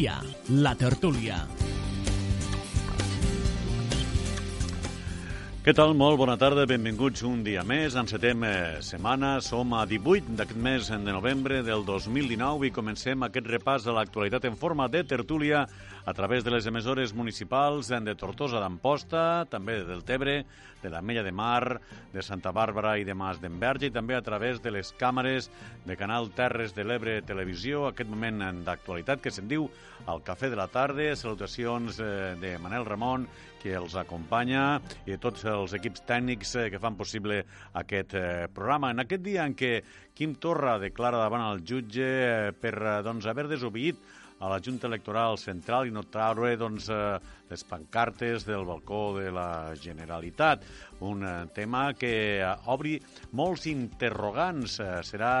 Dia, la tertúlia. Què tal? Molt bona tarda, benvinguts un dia més. Encetem eh, setmana, som a 18 d'aquest mes de novembre del 2019 i comencem aquest repàs de l'actualitat en forma de tertúlia a través de les emissores municipals de Tortosa d'Amposta, també del Tebre, de la Mella de Mar, de Santa Bàrbara i de Mas d'Enverge i també a través de les càmeres de Canal Terres de l'Ebre Televisió, aquest moment d'actualitat que se'n diu al Cafè de la Tarda. Salutacions eh, de Manel Ramon, que els acompanya, i tots els equips tècnics eh, que fan possible aquest eh, programa. En aquest dia en què Quim Torra declara davant el jutge per doncs, haver desobeït a la Junta Electoral Central i no traure doncs, eh, les pancartes del balcó de la Generalitat. Un eh, tema que eh, obri molts interrogants. Serà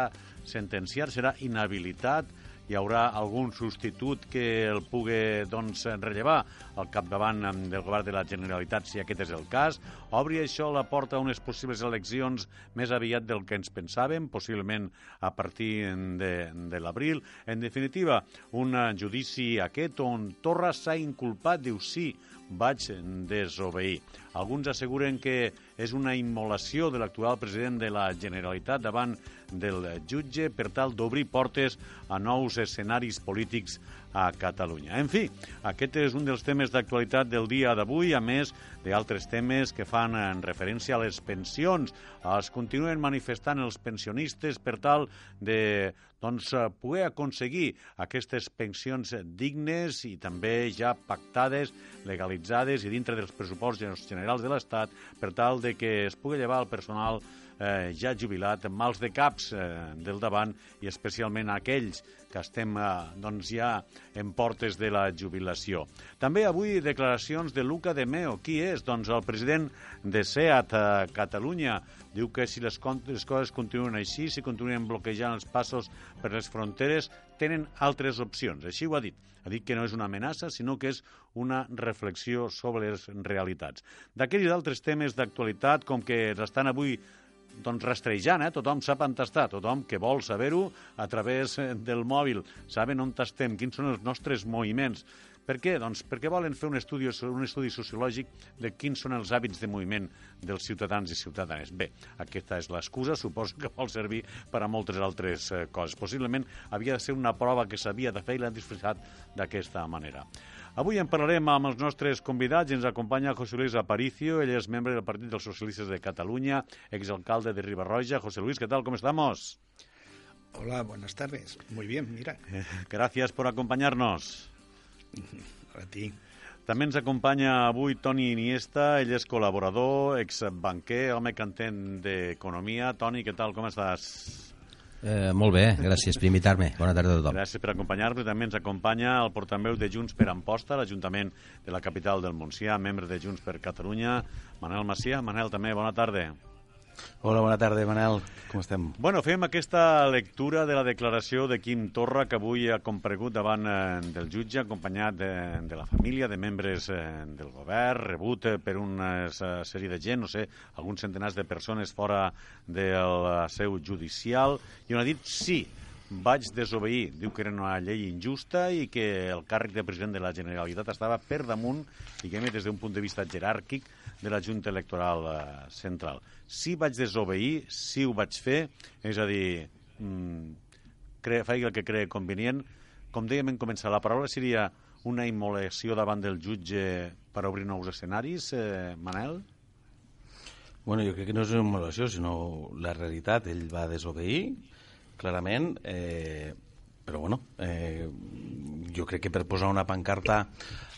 sentenciat, serà inhabilitat hi haurà algun substitut que el pugui doncs, rellevar al capdavant del govern de la Generalitat, si aquest és el cas. Obri això la porta a unes possibles eleccions més aviat del que ens pensàvem, possiblement a partir de, de l'abril. En definitiva, un judici aquest on Torra s'ha inculpat, diu sí, vaig desobeir. Alguns asseguren que és una immolació de l'actual president de la Generalitat davant del jutge per tal d'obrir portes a nous escenaris polítics a Catalunya. En fi, aquest és un dels temes d'actualitat del dia d'avui, a més d'altres temes que fan en referència a les pensions. Es continuen manifestant els pensionistes per tal de doncs, poder aconseguir aquestes pensions dignes i també ja pactades, legalitzades i dintre dels pressupostos generals de l'Estat per tal de que es pugui llevar el personal eh, ja jubilat, mals de caps eh, del davant i especialment aquells que estem eh, doncs ja en portes de la jubilació. També avui declaracions de Luca de Meo. Qui és? Doncs el president de SEAT a Catalunya. Diu que si les, les coses continuen així, si continuen bloquejant els passos per les fronteres, tenen altres opcions. Així ho ha dit. Ha dit que no és una amenaça, sinó que és una reflexió sobre les realitats. D'aquells altres temes d'actualitat, com que estan avui doncs rastrejant, eh? tothom sap on està, tothom que vol saber-ho a través eh, del mòbil, saben on estem, quins són els nostres moviments. Per què? Doncs perquè volen fer un estudi, un estudi sociològic de quins són els hàbits de moviment dels ciutadans i ciutadanes. Bé, aquesta és l'excusa, suposo que vol servir per a moltes altres eh, coses. Possiblement havia de ser una prova que s'havia de fer i l'han disfressat d'aquesta manera. Avui en parlarem amb els nostres convidats. Ens acompanya José Luis Aparicio, ell és membre del Partit dels Socialistes de Catalunya, exalcalde de Ribarroja. José Luis, ¿qué tal? ¿Cómo estamos? Hola, buenas tardes. Muy bien, mira. Gracias por acompañarnos. A ti. També ens acompanya avui Toni Iniesta, ell és col·laborador, exbanquer, home que entén d'economia. Toni, què tal, com estàs? Eh, molt bé, gràcies per invitar-me. Bona tarda a tothom. Gràcies per acompanyar-nos. També ens acompanya el portaveu de Junts per Amposta, l'Ajuntament de la capital del Montsià, membre de Junts per Catalunya, Manel Macià. Manel, també, bona tarda. Hola, bona tarda, Manel. Com estem? Bueno, fem aquesta lectura de la declaració de Quim Torra, que avui ha comparegut davant eh, del jutge, acompanyat de, de la família, de membres eh, del govern, rebut eh, per una sèrie de gent, no sé, alguns centenars de persones fora del seu judicial, i on ha dit sí, vaig desobeir. Diu que era una llei injusta i que el càrrec de president de la Generalitat estava per damunt, diguem des d'un punt de vista jeràrquic, de la Junta Electoral eh, Central. Si vaig desobeir, si ho vaig fer, és a dir, mm, cre, faig el que cree convenient. Com dèiem en començar, la paraula seria una immolació davant del jutge per obrir nous escenaris, eh, Manel? Bueno, jo crec que no és una immolació, sinó la realitat. Ell va desobeir, clarament, eh, però bueno, eh, jo crec que per posar una pancarta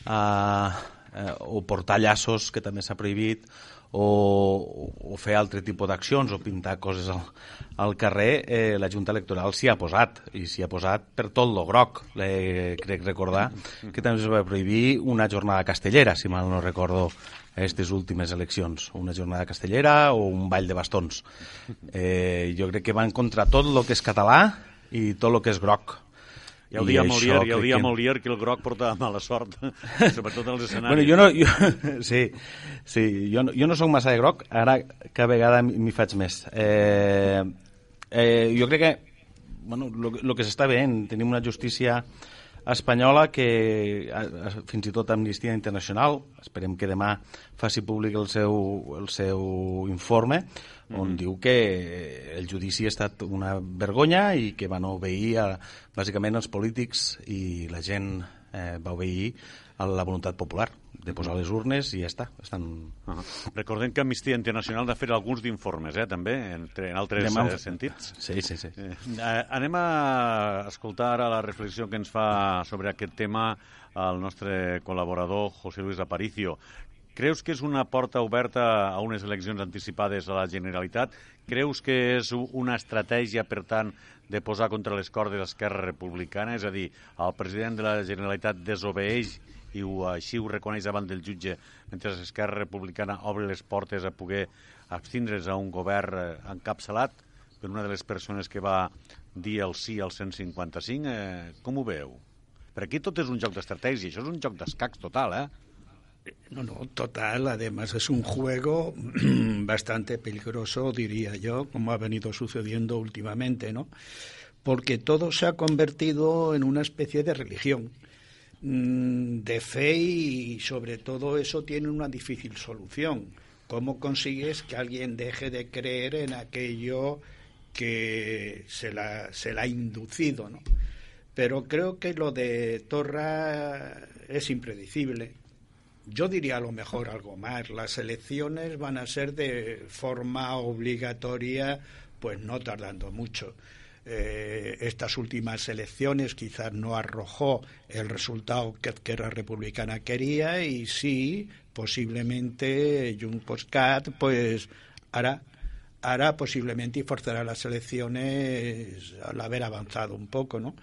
eh, eh, o portar llaços, que també s'ha prohibit, o, o fer altre tipus d'accions o pintar coses al, al carrer, eh, la Junta Electoral s'hi ha posat, i s'hi ha posat per tot lo groc. Le, crec recordar que també es va prohibir una jornada castellera, si mal no recordo, aquestes últimes eleccions. Una jornada castellera o un ball de bastons. Eh, jo crec que van contra tot el que és català i tot el que és groc. Ja ho dia Molière, ja ho dia que... Molière que el groc porta mala sort, sobretot als escenaris. Bueno, jo no, jo, sí, sí, jo, no, jo no sóc massa de groc, ara cada vegada m'hi faig més. Eh, eh, jo crec que bueno, el que s'està veient, tenim una justícia espanyola que fins i tot Amnistia Internacional, esperem que demà faci públic el seu, el seu informe, on mm. diu que el judici ha estat una vergonya i que van obeir a, bàsicament els polítics i la gent eh, va obeir a la voluntat popular de posar les urnes i ja està. Estan... Uh -huh. Recordem que Amnistia Internacional ha fet alguns d'informes, eh, també, entre, en altres Anem a... sentits. Sí, sí, sí. Eh, eh, anem a escoltar ara la reflexió que ens fa sobre aquest tema el nostre col·laborador José Luis Aparicio. Creus que és una porta oberta a unes eleccions anticipades a la Generalitat? Creus que és una estratègia, per tant, de posar contra les cordes l'Esquerra Republicana? És a dir, el president de la Generalitat desobeeix i ho, així ho reconeix davant del jutge, mentre l'Esquerra Republicana obre les portes a poder abstindre's a un govern eh, encapçalat per una de les persones que va dir el sí al 155. Eh, com ho veu? Per aquí tot és un joc d'estratègia, això és un joc d'escacs total, eh? No, no, total. Además es un juego bastante peligroso, diría yo, como ha venido sucediendo últimamente, ¿no? Porque todo se ha convertido en una especie de religión. Mm, de fe y sobre todo eso tiene una difícil solución. ¿Cómo consigues que alguien deje de creer en aquello que se la, se la ha inducido? ¿no? Pero creo que lo de Torra es impredecible. Yo diría a lo mejor algo más. Las elecciones van a ser de forma obligatoria, pues no tardando mucho. Eh, estas últimas elecciones quizás no arrojó el resultado que la Republicana quería y sí, posiblemente Junts Cat pues hará hará posiblemente y forzará las elecciones al haber avanzado un poco, ¿no?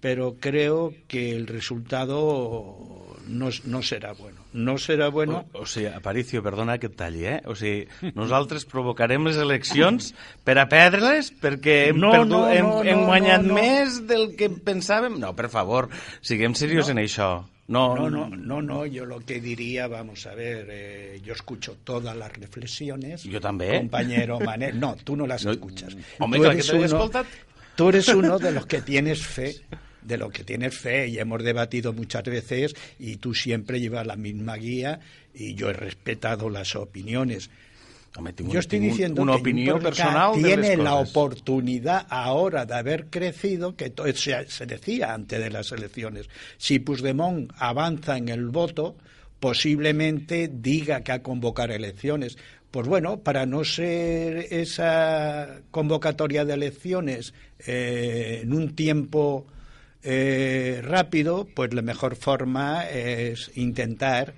Pero creo que el resultado no, no serà bueno. No serà bueno... O, o sigui, Aparicio, perdona que et talli, eh? O sigui, nosaltres provocarem les eleccions per a perdre-les perquè hem, no, perdut, no, no, hem, hem guanyat no, no. més del que pensàvem? No, per favor, siguem serios no. en això. No, no, no, no, no, yo lo que diría, vamos a ver, eh, yo escucho todas las reflexiones. Yo también. Compañero Manel, no, tú no las no, escuchas. Hombre, tú eres, que uno, tú eres uno de los que tienes fe de lo que tienes fe y hemos debatido muchas veces y tú siempre llevas la misma guía y yo he respetado las opiniones. Yo estoy diciendo una que opinión personal tiene la oportunidad ahora de haber crecido, que se, se decía antes de las elecciones, si Puigdemont avanza en el voto, posiblemente diga que a convocar elecciones. Pues bueno, para no ser esa convocatoria de elecciones eh, en un tiempo eh, rápido, pues la mejor forma es intentar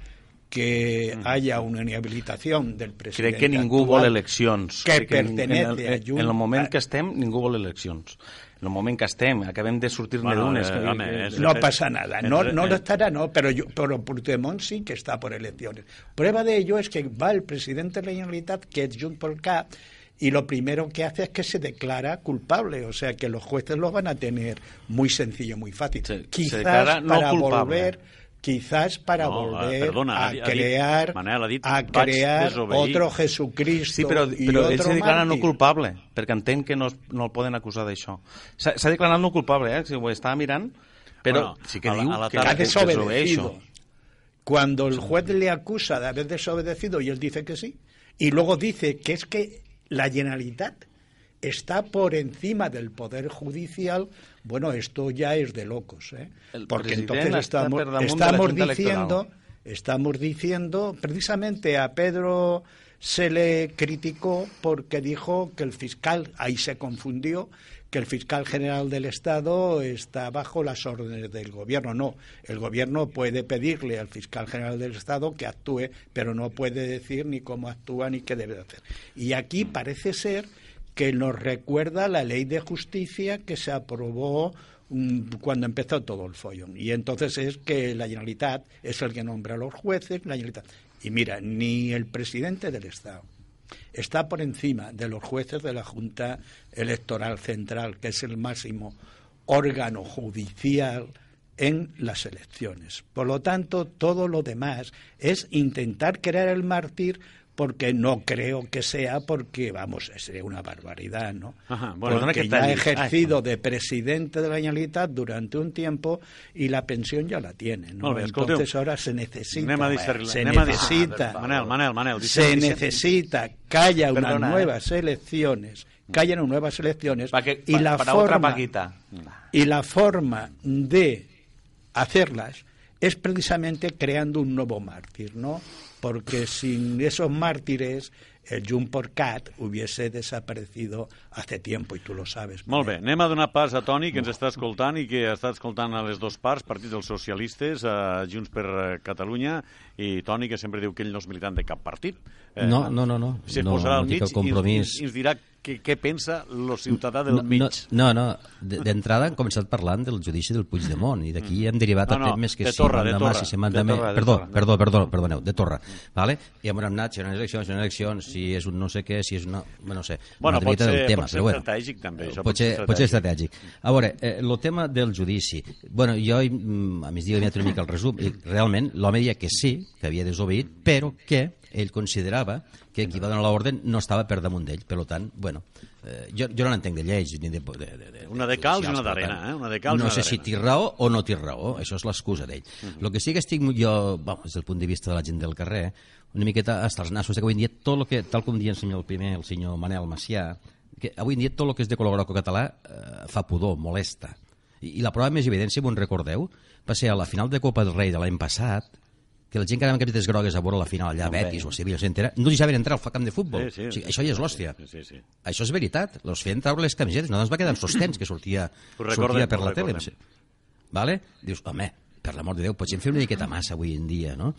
que mm. haya una inhabilitación del president Crec que ningú actual, vol eleccions. Que pertenece en el, a Junts. En el moment que estem, ningú vol eleccions. En el moment que estem, acabem de sortir-ne bueno, d'unes. Eh, que, que, no pasa nada, no, no lo estará, no, pero, yo, pero Puigdemont sí que está por elecciones. Prueba de ello es que va el presidente de la Generalitat, que es Junts pel Cap, y lo primero que hace es que se declara culpable, o sea que los jueces lo van a tener muy sencillo, muy fácil. Se, quizás se para volver quizás para no, volver perdona, a crear, dit, Manel, dit, a crear otro Jesucristo sí, però, però ell s'ha declarat no culpable perquè entén que no, no el poden acusar d'això. S'ha declarat no culpable, eh? si ho estava mirant però bueno, sí que diu la que ha desobedecido. cuando el juez le acusa de haber desobedecido y él dice que sí y luego dice que es que la Generalitat está por encima del Poder Judicial, bueno, esto ya es de locos, ¿eh? porque entonces estamos, estamos diciendo, estamos diciendo, precisamente a Pedro se le criticó porque dijo que el fiscal, ahí se confundió, que el fiscal general del Estado está bajo las órdenes del gobierno. No, el gobierno puede pedirle al fiscal general del Estado que actúe, pero no puede decir ni cómo actúa ni qué debe hacer. Y aquí parece ser que nos recuerda la ley de justicia que se aprobó mm, cuando empezó todo el follón. Y entonces es que la Generalitat es el que nombra a los jueces, la Generalitat. Y mira, ni el presidente del Estado, está por encima de los jueces de la Junta Electoral Central, que es el máximo órgano judicial en las elecciones. Por lo tanto, todo lo demás es intentar crear el mártir porque no creo que sea porque, vamos, sería una barbaridad, ¿no? Ajá, bueno, porque que ya ha tal- ejercido de presidente de la Generalitat durante un tiempo y la pensión ya la tiene, ¿no? Bé. Entonces ahora se necesita, Anem a deixar-li- se anem a deixar- necesita, Manel, Manel, Manel, se necesita que haya unas Perdona, ¿eh? nuevas elecciones, que haya unas nuevas elecciones Pa que- y pa- la para otra forma paquita. y la forma de hacerlas es precisamente creando un nuevo mártir, ¿no? Porque sin esos mártires el Jumper Cat hubiese desaparecido hace tiempo y tú lo sabes. Molt bé, anem a donar pas a Toni, que ens està escoltant i que està escoltant a les dues parts, Partit dels Socialistes, a Junts per eh, Catalunya, i Toni, que sempre diu que ell no és militant de cap partit. No, no, no, no. Si es No, posarà no al mig ens, i ens dirà què, què pensa el ciutadà del no, mig. No, no, no. De- d'entrada hem començat parlant del judici del Puigdemont i d'aquí hem derivat No, a no, temes que de si Torra, de l'endemà, Torra. si De. Torra, de Perdó, Torra. perdó, perdó, perdoneu, de Torra. Vale? I hem anat, si hi ha eleccions, si hi ha eleccions, si és un no sé què, si és una... Bueno, no sé, Bueno, pot ser- del tema, pot ser però bueno. estratègic, també, això pot ser ser, pot ser estratègic. A veure, el tema del judici. Bueno, jo mm, a migdia he mirat una mica el resum i realment l'home deia que sí, que havia desobeït, però que ell considerava que qui va donar l'ordre no estava per damunt d'ell. Per tant, bueno, eh, jo, jo no n'entenc de lleis ni de, de, de, de Una de calç i una d'arena, eh? Una de calç i no una sé si té raó o no té raó, això és l'excusa d'ell. El que sí que estic jo, bueno, des del punt de vista de la gent del carrer, una miqueta hasta els nassos, que avui en dia tot el que, tal com dia el senyor el primer, el senyor Manel Macià, que avui en dia tot el que és de color groc o català eh, fa pudor, molesta. I, I la prova més evident, si m'ho recordeu, va ser a la final de Copa del Rei de l'any passat, que la gent que anava amb camisetes grogues a veure la final allà a Betis o Sevilla, s'entera, no deixaven entrar al camp de futbol. Sí, sí, o sigui, això ja és l'hòstia. Sí, sí, sí. Això és veritat. Els feien treure les camisetes. No ens va quedar en sostens que sortia, sortia per la tele. Vale? Dius, home, per l'amor de Déu, potser fer una miqueta massa avui en dia, no?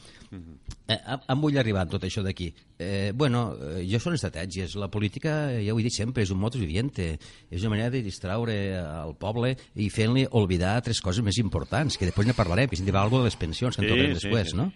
eh, a- on vull arribar amb tot això d'aquí? Eh, bueno, eh, jo són estratègies. La política, ja ho he dit sempre, és un modus viviente. És una manera de distraure al poble i fent-li oblidar tres coses més importants, que després ne parlarem, que si en alguna de les pensions, que en Sí, tornem sí, després, sí. no?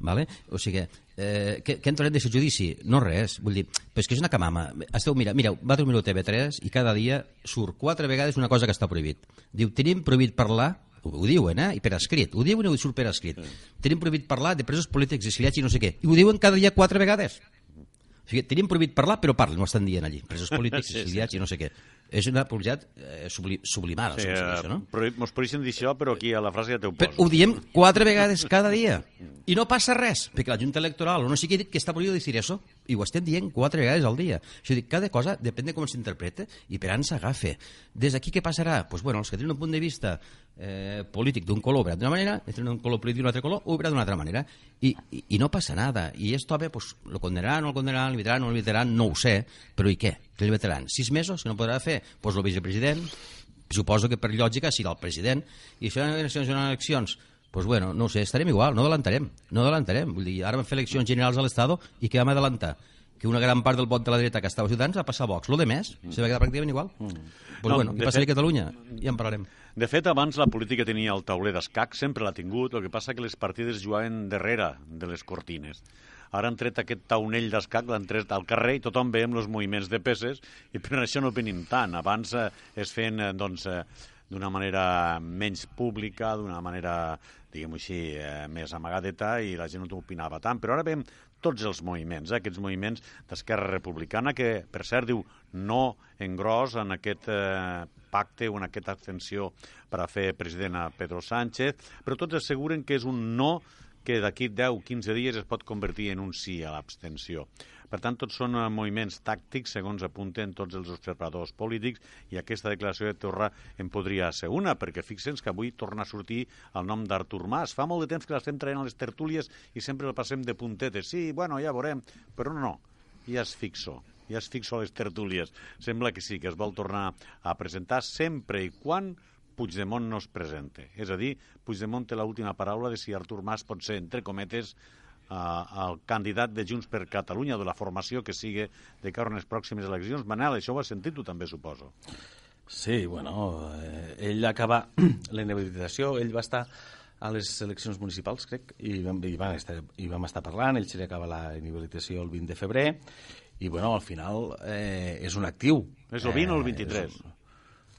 Vale? O sigui, eh, què, què en tornem d'aquest judici? No res, vull dir, però és que és una camama. Esteu, mira, mireu, va dormir a TV3 i cada dia surt quatre vegades una cosa que està prohibit. Diu, tenim prohibit parlar, ho, ho diuen, eh? I per escrit, ho diuen i ho surt per escrit. Tenim prohibit parlar de presos polítics, exiliats i no sé què. I ho diuen cada dia quatre vegades. O sigui, tenim prohibit parlar, però parlen, ho estan dient allí. Presos polítics, Sí, sí, exiliats i no sé què. És una publicitat eh, subli sublimada, Sí, sí, eh, això, no? prohi- mos prohibeixen dir això, però aquí a la frase ja t'ho Però poso. ho diem quatre vegades cada dia. I no passa res, perquè la Junta Electoral o no sé qui ha dit que està prohibido decir eso. I ho estem dient quatre vegades al dia. Això dir, cada cosa depèn de com s'interpreta i per on s'agafa. Des d'aquí què passarà? Pues bueno, els que tenen un punt de vista eh, polític d'un color veurà d'una manera, tenen un color polític d'un altre color veurà d'una altra manera. I, i, I no passa nada. I esto, bé, pues, lo condenaran, no lo condenaran, l'evitaran, no l'evitaran, no ho sé. Però i què? Què l'evitaran? Sis mesos? Que no podrà fer? Pues el vicepresident, suposo que per lògica serà el president i si hi ha eleccions i no hi ha eleccions pues bueno, no sé, estarem igual, no adelantarem no adelantarem, vull dir, ara vam fer eleccions generals a l'Estado i què vam adelantar? que una gran part del vot de la dreta que estava a Ciutadans va passar a Vox, lo de més, se va quedar pràcticament igual pues No, bueno, què passaria fet- a Catalunya? ja en parlarem De fet, abans la política tenia el tauler d'escac, sempre l'ha tingut, el que passa que les partides jugaven darrere de les cortines. Ara han tret aquest taunell d'escac, l'han tret al carrer i tothom veiem els moviments de peces i per això no opinim tant. Abans eh, es feien eh, doncs, eh, d'una manera menys pública, d'una manera, diguem-ho així, eh, més amagadeta i la gent no opinava tant. Però ara veiem tots els moviments, eh, aquests moviments d'Esquerra Republicana, que, per cert, diu no en gros en aquest eh, pacte o en aquesta abstenció per a fer president a Pedro Sánchez, però tots asseguren que és un no que d'aquí 10-15 dies es pot convertir en un sí a l'abstenció. Per tant, tots són eh, moviments tàctics, segons apunten tots els observadors polítics, i aquesta declaració de Torra en podria ser una, perquè fixen que avui torna a sortir el nom d'Artur Mas. Fa molt de temps que l'estem traient a les tertúlies i sempre el passem de puntetes. Sí, bueno, ja veurem, però no, no, ja es fixo ja es fixo a les tertúlies. Sembla que sí, que es vol tornar a presentar sempre i quan Puigdemont no es presente. És a dir, Puigdemont té l'última paraula de si Artur Mas pot ser, entre cometes, eh, el candidat de Junts per Catalunya, de la formació que sigui de cara a les pròximes eleccions. Manel, això ho has sentit tu també, suposo. Sí, bueno, eh, ell acaba la inhabilitació, ell va estar a les eleccions municipals, crec, i vam, i vam, estar, i vam estar parlant, ell se li acaba la inhabilitació el 20 de febrer, i bueno, al final eh, és un actiu. És el 20 o el Eh, 23? és un-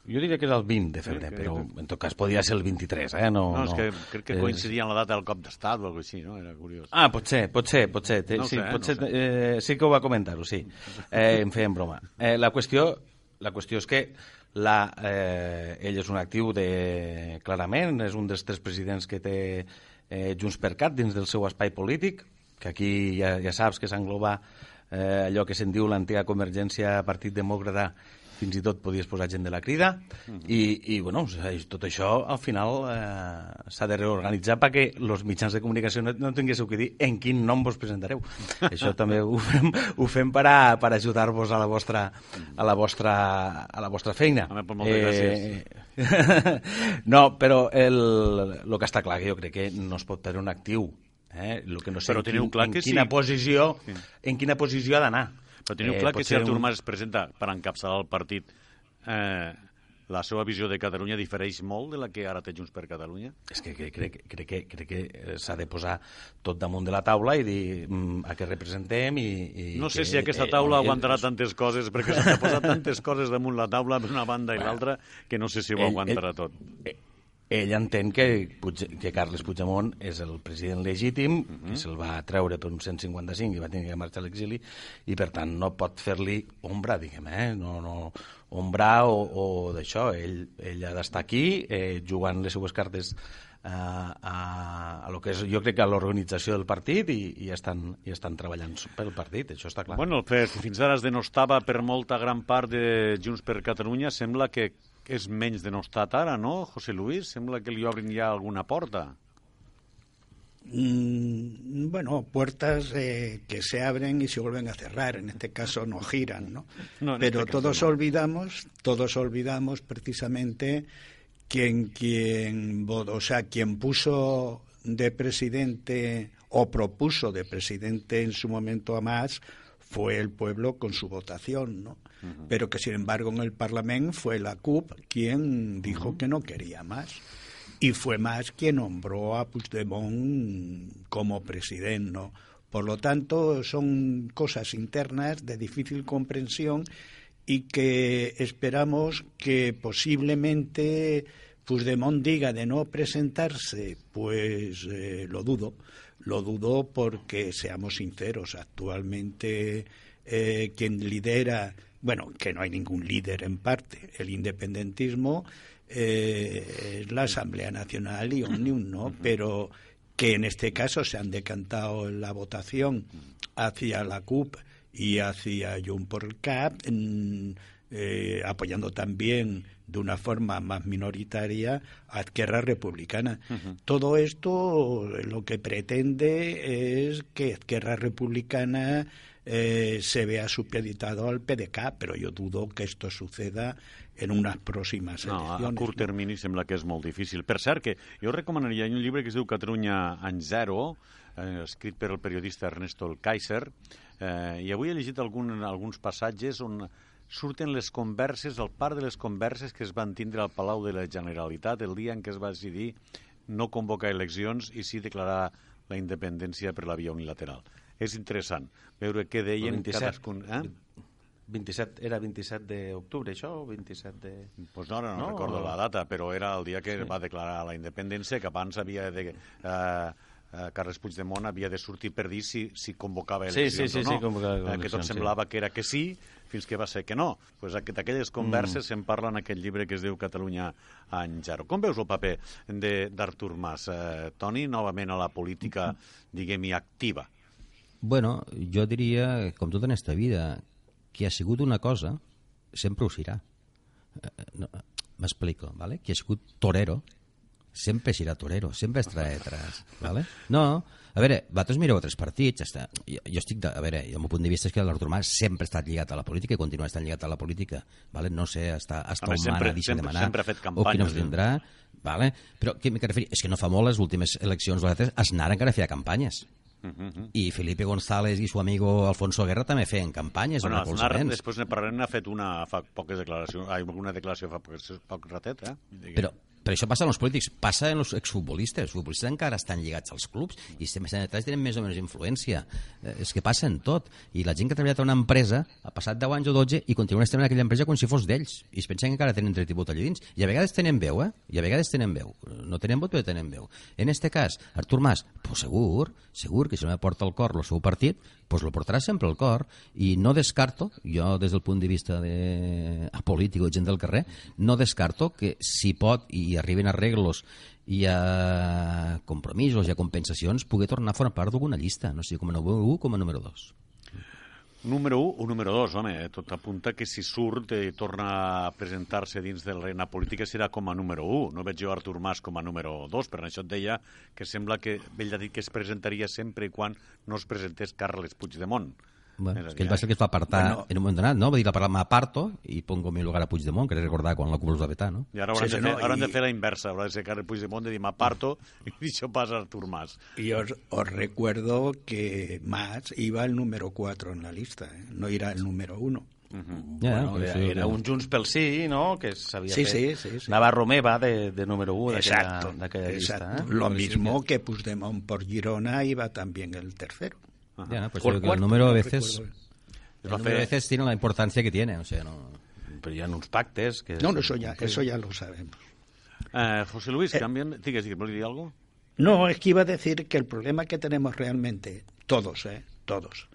Jo diria que és el 20 de febrer, Sí, que- però en tot cas podia ser el 23, eh? No, No, és que crec que És- coincidia amb la data del cop d'estat o alguna així, no? Era curiós. Ah, pot ser, pot ser, pot ser. Té- No sí, sé, pot no ho eh, sí que ho va comentar-ho, sí. Eh, em feien broma. Eh, la, qüestió, la qüestió és que la, eh, ell és un actiu de... Clarament, és un dels tres presidents que té eh, Junts per Cat dins del seu espai polític, que aquí ja, ja saps que s'engloba eh, allò que se'n diu l'antiga convergència Partit Demòcrata fins i tot podies posar gent de la crida i, i bueno, tot això al final eh, s'ha de reorganitzar perquè els mitjans de comunicació no, no tinguéssiu que dir en quin nom vos presentareu. això també ho fem, ho fem per, a, per ajudar-vos a la vostra a la vostra, a la vostra feina. Home, moltes gràcies. no, però el, el que està clar que jo crec que no es pot tenir un actiu Eh? Lo que no sé Però en, teniu quin, clar en que quina sí. posició Sí. en quina posició ha d'anar. Però teniu Eh, clar que si Artur un- Mas es presenta per encapçalar el partit, eh, la seva visió de Catalunya difereix molt de la que ara té Junts per Catalunya? És que crec, crec, crec, que, crec que eh, s'ha de posar tot damunt de la taula i dir mm, a què representem i... i No sé que, si aquesta eh, taula ell- aguantarà tantes coses, perquè s'han posat tantes coses damunt la taula d'una banda i l'altra que no sé si ho Ell- aguantarà ell- tot. eh, ell entén que, Puig, que Carles Puigdemont és el president legítim, que se'l va treure per un 155 i va tenir que marxar a l'exili, i per tant no pot fer-li ombra, diguem, eh? No, no, ombra o, o d'això. Ell, ell ha d'estar aquí eh, jugant les seues cartes a, a, a lo que és, jo crec que a l'organització del partit i, i, estan, i estan treballant pel partit, això està clar. Bueno, el fet fins ara es denostava per molta gran part de Junts per Catalunya, sembla que és menys denostat ara, no, José Luis? Sembla que li obrin ja alguna porta. Mm, bueno, puertas eh, que se abren y se vuelven a cerrar, en este caso no giran, ¿no? Pero este caso todos no. olvidamos, todos olvidamos precisamente quien, quien, o sea, quien puso de presidente o propuso de presidente en su momento a más fue el pueblo con su votación, ¿no? Pero que sin embargo en el Parlamento fue la CUP quien dijo que no quería más. Y fue más quien nombró a Puigdemont como presidente, ¿no? Por lo tanto, son cosas internas de difícil comprensión y que esperamos que posiblemente Puigdemont diga de no presentarse, pues eh, lo dudo. Lo dudo porque, seamos sinceros, actualmente eh, quien lidera, bueno, que no hay ningún líder en parte, el independentismo eh, es la Asamblea Nacional y Omnium, ¿no? Pero que en este caso se han decantado en la votación hacia la CUP y hacia Junts por CAP, eh, apoyando también de una forma más minoritaria a Esquerra Republicana. Todo esto lo que pretende es que Esquerra Republicana eh, se vea supeditado al PDK, però jo dudo que esto suceda en unes pròximes No, a eleccions. curt termini sembla que és molt difícil. Per cert, que jo recomanaria un llibre que es diu Catalunya en zero, eh, escrit per el periodista Ernesto El Kaiser, eh, i avui he llegit algun, alguns passatges on surten les converses, el part de les converses que es van tindre al Palau de la Generalitat el dia en què es va decidir no convocar eleccions i sí declarar la independència per la via unilateral. És interessant veure què deien 27. cadascun... Eh? 27, era 27 d'octubre, això, o 27 de... Pues no, no, no, No, recordo o- la data, però era el dia que Sí. va declarar la independència, que abans havia de... Eh, eh, Carles Puigdemont havia de sortir per dir si, si convocava Sí, eleccions sí, sí, o no. sí, convocava Eh, que tot eleccions, sí. semblava que era que sí, fins que va ser que no. Pues aqu- d'aquelles converses mm. se'n parla en aquest llibre que es diu Catalunya en zero. Com veus el paper de- d'Artur Mas? Eh, Toni, novament a la política, diguem-hi, activa. Bueno, jo diria, com tot en esta vida, qui ha sigut una cosa, sempre ho serà. Eh, no, M'explico, ¿vale? Qui ha sigut torero, sempre serà torero, sempre estarà detrás, ¿vale? No, a veure, vosaltres mireu altres partits, està, jo, jo estic, de, a veure, el meu punt de vista és que l'Artur Mas sempre ha estat lligat a la política i continua estant lligat a la política, ¿vale? No sé hasta, hasta Home, on sempre- deixa sempre- de manar, sempre ha fet o campanyes, quin nos eh? tindrà, ¿vale? Però què m'he de referir? És que no fa molt les últimes eleccions, vosaltres, Aznar encara feia campanyes. I Felipe González i su amigo Alfonso Guerra també feien campanyes Bueno, en Aznar, recolzaments. després ne parlarem, ha fet una fa poques declaracions, ai, una declaració fa poc, poc ratet, eh? Diguem. Però, però això passa en els polítics, passa en els exfutbolistes. Els futbolistes encara estan lligats als clubs i detrás tenen més o menys influència. Eh, és que passa en tot. I la gent que ha treballat a una empresa ha passat 10 anys o 12 i continuen estant en aquella empresa com si fos d'ells. I es pensen que encara tenen vot allà dins. I a vegades tenen veu, eh? I a vegades tenen veu. No tenen vot, però tenen veu. En este cas, Artur Mas, pues segur, segur que si no porta al cor el seu partit, pues lo portarà sempre al cor. I no descarto, jo des del punt de vista de apolític o gent del carrer, no descarto que si pot i arriben arreglos i a compromisos i a compensacions pugui tornar a formar part d'alguna llista, no sé, com a número 1 com a número 2. Número 1 o número 2, home, eh, tot apunta que si surt i torna a presentar-se dins de l'arena política serà com a número 1. No veig jo Artur Mas com a número 2, per això et deia que sembla que ell ha dit que es presentaria sempre i quan no es presentés Carles Puigdemont. Bueno, és que ell va ser el que es va apartar bueno, en un moment donat, no? Va dir la paraula m'aparto i pongo mi lugar a Puigdemont, que recordar quan la CUP els va vetar, no? I ara hauran, sí, de, fer, no, hauran i... de fer la inversa, haurà de ser Carles Puigdemont de dir m'aparto i això passa a Artur Mas. Y os, os recuerdo que Mas iba el número 4 en la lista, ¿eh? no era el número 1. Uh -huh. yeah, bueno, era, era un Junts pel Sí, no?, que s'havia sí, fet. Sí, sí, sí. Navarro Meva de, de número 1 d'aquella llista. ¿eh? Lo mismo que Puigdemont por Girona iba también el tercero. Ajá. Ya, pues el, el número a veces... Recuerdo. El número a veces tiene la importancia que tiene, o sea, no... Pero ya en uns pactes... Que no, no, eso ya, eso ya lo sabemos. Uh, José Luis, eh. ¿Digues, digues, ¿vols dir algo? No, es que iba a decir que el problema que tenemos realmente, todos, ¿eh? Todos,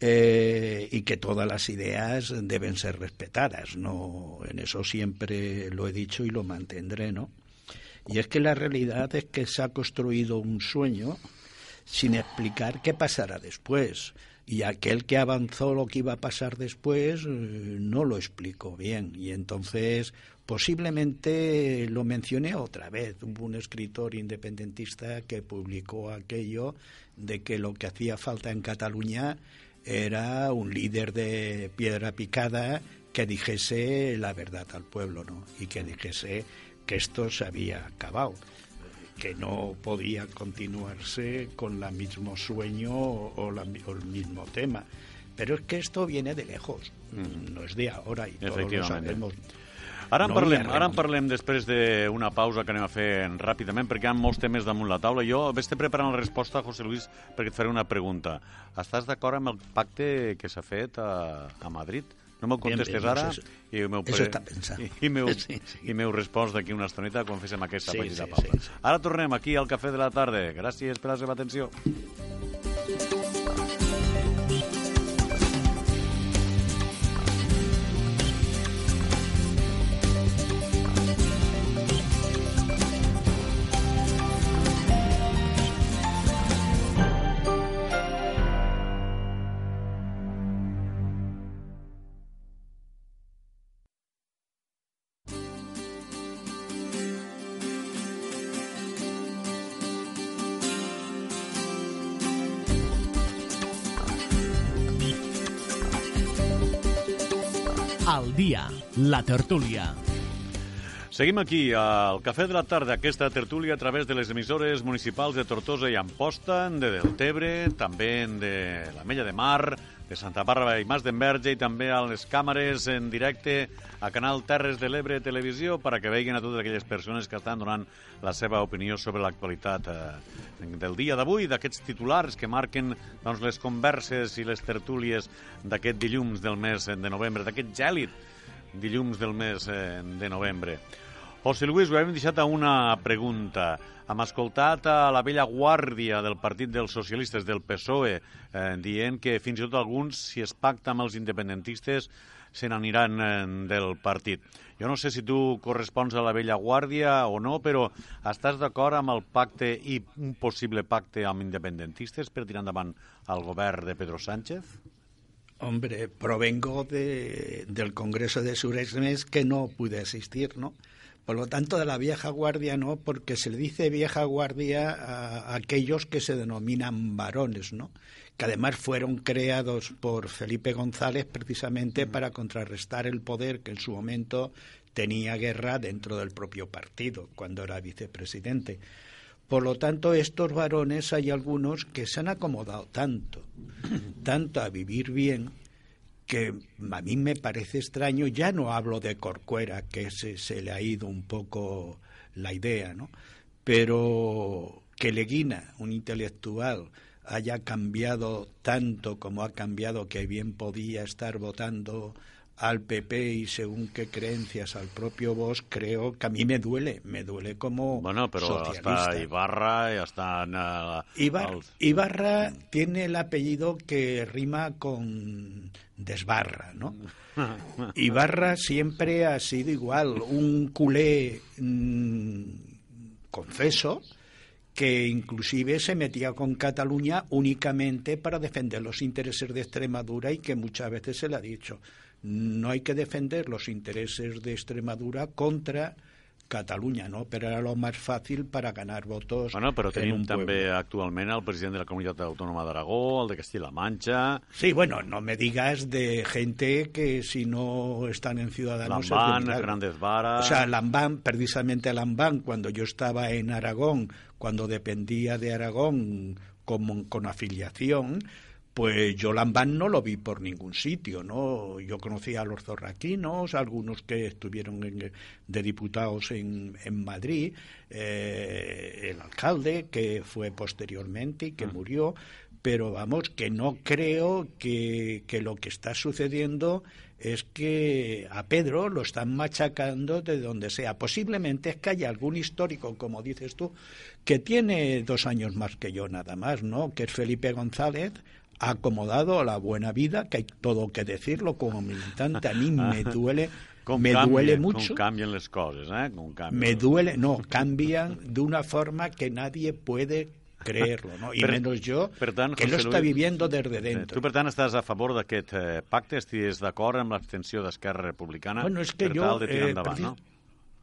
eh, y que todas las ideas deben ser respetadas, no en eso siempre lo he dicho y lo mantendré, ¿no? Y es que la realidad es que se ha construido un sueño sin explicar qué pasará después. Y aquel que avanzó lo que iba a pasar después eh, no lo explicó bien. Y entonces posiblemente lo mencioné otra vez. Hubo un escritor independentista que publicó aquello de que lo que hacía falta en Cataluña era un líder de piedra picada que dijese la verdad al pueblo, ¿no? Y que dijese que esto se había acabado que no podía continuarse con el mismo sueño o, la, o, el mismo tema. Pero es que esto viene de lejos, mm. no es de ahora y todos lo sabemos. Ara en, no parlem, ara en parlem després d'una pausa que anem a fer ràpidament perquè hi ha molts temes damunt la taula. Jo vés preparant la resposta, José Luis, perquè et faré una pregunta. Estàs d'acord amb el pacte que s'ha fet a, a Madrid? No me'l contestes bien, ara eso, i m'heu pre... i, m'heu sí, sí. i respost d'aquí una estoneta quan féssim aquesta sí, petita sí, pausa. Sí, sí. Ara tornem aquí al Cafè de la Tarda. Gràcies per la seva atenció. La tertúlia. Seguim aquí al Cafè de la Tarda, aquesta tertúlia a través de les emissores municipals de Tortosa i Amposta, de Deltebre, també de la Mella de Mar, de Santa Bàrbara i Mas d'Enverge i també a les càmeres en directe a Canal Terres de l'Ebre Televisió per a que vegin a totes aquelles persones que estan donant la seva opinió sobre l'actualitat eh, del dia d'avui, d'aquests titulars que marquen doncs, les converses i les tertúlies d'aquest dilluns del mes de novembre, d'aquest gèlid dilluns del mes eh, de novembre. José Luis, ho hem deixat a una pregunta. Hem escoltat a la vella guàrdia del Partit dels Socialistes del PSOE eh, dient que fins i tot alguns, si es pacta amb els independentistes, se n'aniran eh, del partit. Jo no sé si tu correspons a la vella guàrdia o no, però estàs d'acord amb el pacte i un possible pacte amb independentistes per tirar endavant el govern de Pedro Sánchez? Hombre, provengo de, del Congreso de Suresmes que no pude asistir, ¿no? Por lo tanto, de la vieja guardia no, porque se le dice vieja guardia a aquellos que se denominan varones, ¿no? Que además fueron creados por Felipe González precisamente para contrarrestar el poder que en su momento tenía guerra dentro del propio partido, cuando era vicepresidente. Por lo tanto, estos varones hay algunos que se han acomodado tanto, tanto a vivir bien, que a mí me parece extraño, ya no hablo de Corcuera, que se, se le ha ido un poco la idea, ¿no? Pero que Leguina, un intelectual, haya cambiado tanto como ha cambiado que bien podía estar votando al PP y según qué creencias al propio vos, creo que a mí me duele, me duele como Bueno, pero socialista. hasta Ibarra y hasta... Ibar. Ibarra tiene el apellido que rima con desbarra, ¿no? Ibarra siempre ha sido igual, un culé mmm, confeso, que inclusive se metía con Cataluña únicamente para defender los intereses de Extremadura y que muchas veces se le ha dicho, no hay que defender los intereses de Extremadura contra Catalunya, no? Però era lo més fàcil per a ganar votos bueno, però en tenim també pueblo. actualment el president de la Comunitat Autònoma d'Aragó, el de Castilla-La Mancha... Sí, bueno, no me digas de gente que si no están en Ciudadanos... Lambán. Grandes Vara... O sea, Lambán, precisamente Lambán, cuando yo estaba en Aragón, cuando dependía de Aragón como, con afiliación, pues yo Lambán no lo vi por ningún sitio, ¿no? Yo conocía a los zorraquinos, algunos que estuvieron en- de diputados en, en Madrid, eh, el alcalde que fue posteriormente y que murió, pero vamos, que no creo que, que lo que está sucediendo es que a Pedro lo están machacando de donde sea. Posiblemente es que haya algún histórico, como dices tú, que tiene dos años más que yo nada más, ¿no? Que es Felipe González, acomodado a la buena vida, que hay todo que decirlo como militante. A mí me duele, Com me canvien, duele mucho. Com canvien les coses, eh? Com canvien. Me duele, no, cambian de una forma que nadie puede creerlo, ¿no? Y Per- menos yo, per tant, que lo está viviendo desde Eh, dentro. Tu, per tant, estàs a favor d'aquest eh, pacte? Estigues d'acord amb l'abstenció d'Esquerra Republicana Bueno, es que per yo... tal de tirar eh, endavant, no?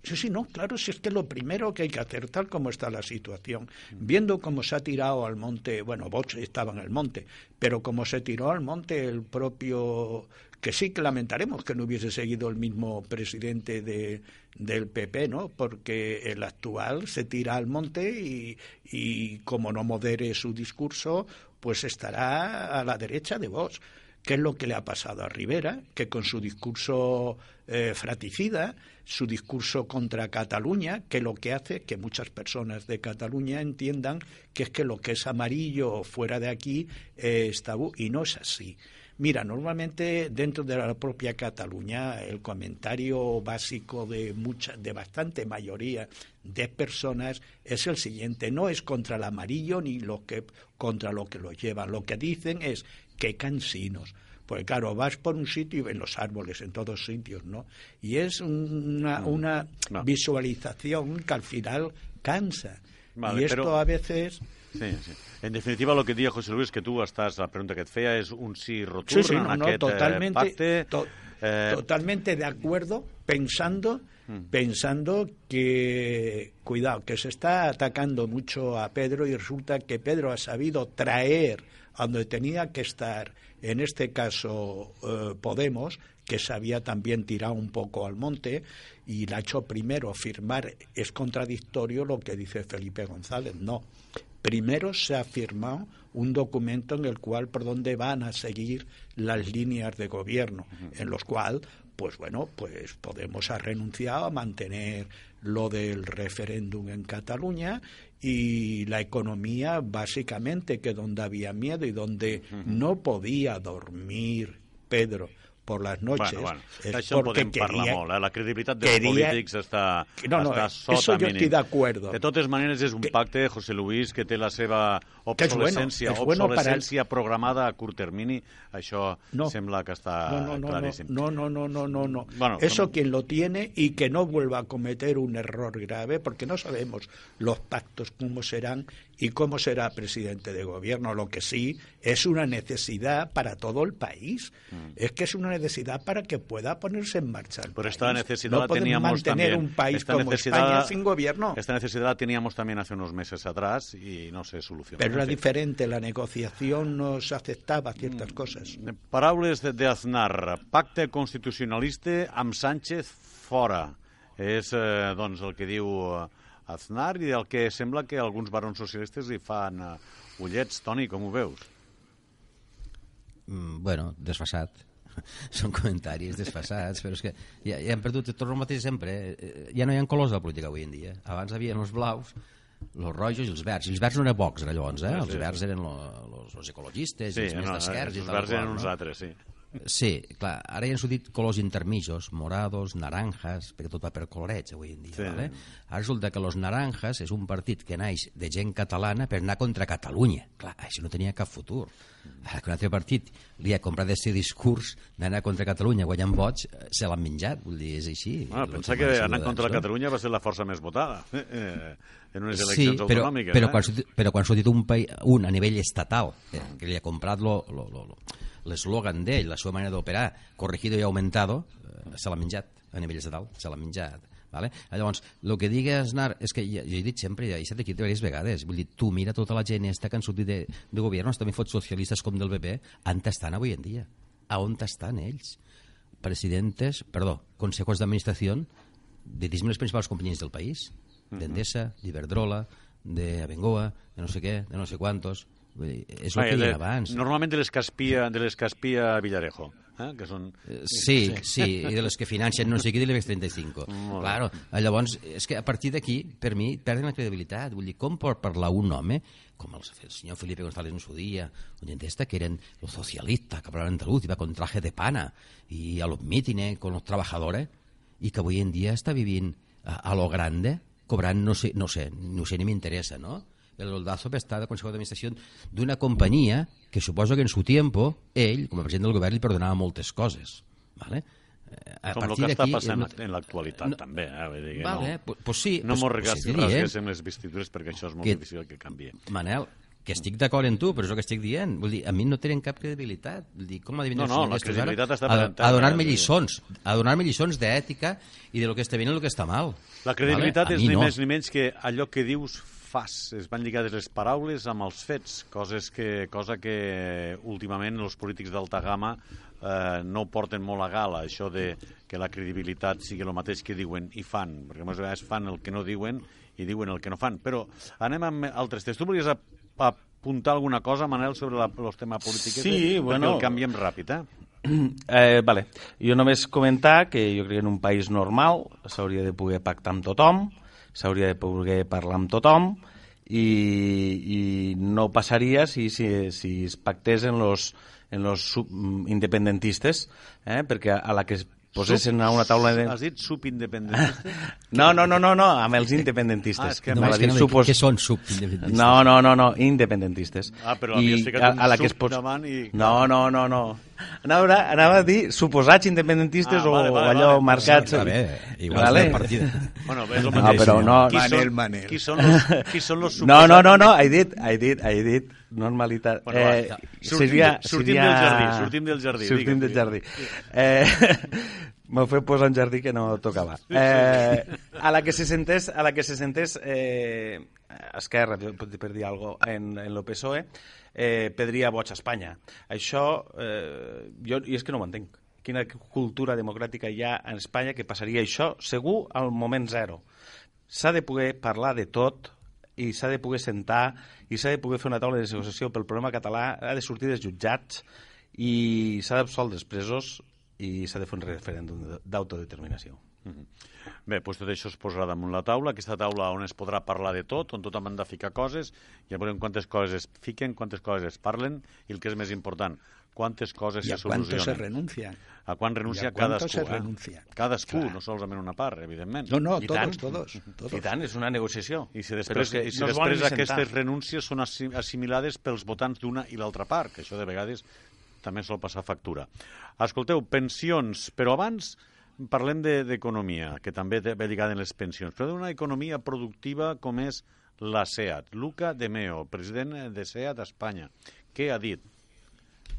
Sí, sí, no, claro, si es que lo primero que hay que hacer, tal como está la situación, viendo cómo se ha tirado al monte, bueno, Vox estaba en el monte, pero como se tiró al monte el propio, que sí que lamentaremos que no hubiese seguido el mismo presidente de, del PP, ¿no? Porque el actual se tira al monte y, y como no modere su discurso, pues estará a la derecha de Vox. ¿Qué es lo que le ha pasado a Rivera? Que con su discurso eh, fratricida, su discurso contra Cataluña, que lo que hace que muchas personas de Cataluña entiendan que es que lo que es amarillo fuera de aquí eh, es tabú, y no es así. Mira, normalmente dentro de la propia Cataluña el comentario básico de mucha, de bastante mayoría de personas es el siguiente: no es contra el amarillo ni lo que contra lo que lo llevan. Lo que dicen es que cansinos. Porque claro, vas por un sitio y ven los árboles en todos sitios, ¿no? Y es una, una No. visualización que al final cansa. Vale, y esto pero- a veces Sí, sí. En definitiva, el que dia José Luis, que tu estàs, la pregunta que et feia és un sí rotund Sí, sí, en no, totalmente, pacte. to- Eh, totalmente de acuerdo, pensando, Mm. pensando que, cuidado, que se está atacando mucho a Pedro y resulta que Pedro ha sabido traer a donde tenía que estar, en este caso eh, Podemos, que se había también tirado un poco al monte y la ha hecho primero firmar, es contradictorio lo que dice Felipe González, no. Primero se ha firmado un documento en el cual por dónde van a seguir las líneas de gobierno, en los cual, pues bueno, pues Podemos ha renunciado a mantener lo del referéndum en Cataluña y la economía, básicamente, que donde había miedo y donde no podía dormir Pedro por las noches, Bueno, bueno, es això podem parlar molt. Eh? La credibilitat dels quería- polítics està, No, no, està eh, sota eso yo mínim. estoy de acuerdo. De totes maneres, és un Que- pacte, José Luis, que té la seva Que és bueno, obsolescència, bueno para obsolescència programada a curt termini. Això No. sembla que està no, no, no, claríssim. No, no, no, no, no, no. Bueno, Eso com- quien lo tiene y que no vuelva a cometer un error grave, porque no sabemos los pactos cómo serán y cómo será presidente de gobierno. Lo que sí es una necesidad para todo el país. Es que es una necesidad para que pueda ponerse en marcha el Pero país. esta necesidad no la teníamos mantener también. un país esta como necesidad, España sin gobierno. Esta necesidad la teníamos también hace unos meses atrás y no se solucionó. Pero era diferente, la negociación no se aceptaba ciertas cosas. Paraules de- d'Aznar. Pacte constitucionalista amb Sánchez fora. És, eh, doncs, el que diu eh, Aznar i el que sembla que alguns barons socialistes hi fan eh, ullets. Toni, com ho veus? Mm, bueno, desfasat. són comentaris desfassats, però és que ja, ja hem perdut tot el mateix sempre. Eh? Ja no hi ha colors de la política avui en dia. Abans havia els blaus, els rojos i els verds. I els verds no era Vox, era llavors, eh? Els verds eren els ecologistes, Sí, els més no, d'esquerres i els verds eren uns altres, sí. Sí, clar, ara ja han sortit colors intermijos, morados, naranjas, perquè tot va per colorets avui en dia, Sí. ¿vale? Ara resulta que los naranjas és un partit que naix de gent catalana per anar contra Catalunya. Clar, això no tenia cap futur. Ara que un altre partit li ha comprat aquest discurs d'anar contra Catalunya guanyant vots, eh, se l'han menjat, vull dir, és així. Bueno, El pensa tema que anar contra no? Catalunya va ser la força més votada eh, en unes Sí, eleccions però, autonòmiques. però, eh? quan, però quan ha sortit un, país, un a nivell estatal, eh, que li ha comprat lo- lo- lo- lo- l'eslògan d'ell, la seva manera d'operar, corregido i aumentado, eh, se l'ha menjat a nivell estatal, se l'ha menjat. Vale? Llavors, el que digui Aznar, és que ja, jo he dit sempre, ja he estat aquí diverses vegades, vull dir, tu mira tota la gent esta que han sortit de, de govern, també fots socialistes com del PP, on estan avui en dia? A on estan ells? Presidentes, perdó, consejos d'administració de diguéssim, les principals companyies del país, d'Endesa, d'Iberdrola, de Abengoa, de no sé què, de no sé quantos. És el que de- deia abans. Normalment de les que espia, de les que espia Villarejo, eh? que són... Eh, Sí, sí, i de les que financen no sé què de l'IBEX 35. Claro, llavors, és que a partir d'aquí, per mi, perden la credibilitat. Vull dir, com pot parlar un home, com el, el senyor Felipe González en su día, o gent esta, que eren los socialistas, que hablaban andaluz, iba con traje de pana, y a los mítines con los trabajadores, i que avui en dia està vivint a, a lo grande, cobrant, no sé, no sé, no sé ni m'interessa, ¿no? El Oldazo està de Consejo d'Administració d'una companyia que suposo que en su tiempo ell, com a president del govern, li perdonava moltes coses. ¿vale? Eh, A Com el que està passant eh, en l'actualitat, no- també. Eh? Vull dir Vale, no, pues, pues sí. no pues, mos pues regas- estic dient, rasguéssim les vestidures perquè això és molt Que- difícil que canvi. Manel, que estic d'acord en tu, però és el que estic dient. Vull dir, a mi no tenen cap credibilitat. Vull dir, com venir No, no, la Mestres ara credibilitat està a, a donar-me eh, lliçons, a donar-me lliçons d'ètica i de lo que està bé i lo que està mal. La credibilitat Vale? A és ni no. més ni menys que allò que dius fas. Es van lligades les paraules amb els fets, coses que, cosa que últimament els polítics d'alta gamma eh, no porten molt a gala, això de que la credibilitat sigui el mateix que diuen i fan, perquè moltes vegades fan el que no diuen i diuen el que no fan. Però anem amb altres tests. Tu volies apuntar alguna cosa, Manel, sobre la, el tema polític? Sí, bueno. El canviem ràpid, eh? Eh, vale. Jo només comentar que jo crec que en un país normal s'hauria de poder pactar amb tothom, s'hauria de poder parlar amb tothom i, i no passaria si, si, si es pactés en los, en los mm, independentistes, eh? perquè a la que es posessin a una taula de... Has dit subindependentista? No, no, no, no, no amb els independentistes. Ah, que No, a que dir no, supos- què són subindependentistes? No, no, no, no, independentistes. Ah, però havies ficat un sub davant i- No, no, no, no. Anava, anava a dir suposats independentistes Ah, o, vale, vale, o allò vale. marcats... Està bé, igual Vale? partida. Bueno, és el No, mateix. però no- Qui Manel, són, Manel. Qui són los, qui són los No, no, no, no, suposats- he dit, he dit, he dit normalitat. Bueno, eh, va, sortim de- sortim del jardí, sortim del jardí, Sortim digue'm, del jardí. Eh, M'ho fet posar un jardí que no tocava. Eh, a la que se sentés, a la que se sentés eh, Esquerra, per, dir alguna cosa, en, en lo PSOE, eh, pedria vots a Espanya. Això, eh, jo, i és que no ho entenc. Quina cultura democràtica hi ha en Espanya que passaria això segur al moment zero. S'ha de poder parlar de tot i s'ha de poder sentar i s'ha de poder fer una taula de negociació pel problema català, ha de sortir dels jutjats i s'ha d'absoldre els presos i s'ha de fer un referèndum d'autodeterminació. Bé, doncs tot això es posarà damunt la taula, aquesta taula on es podrà parlar de tot, on tothom han de ficar coses, ja veurem quantes coses es fiquen, quantes coses es parlen, i el que és més important, quantes coses ¿Y a se cuánto se solucionen. renuncia? A quan renuncia I a cadascú. se eh? renuncia? Cadascú, Clar. no solament una part, evidentment. No, no, I todos, tant. todos, todos. I tant, és una negociació. I si després, i si no després aquestes renúncies són assi- assimilades pels votants d'una i l'altra part, que això de vegades també sol passar factura. Escolteu, pensions, però abans parlem de- d'economia, que també ve lligada en les pensions, però d'una economia productiva com és la SEAT. Luca De Meo, president de SEAT a Espanya, què ha dit?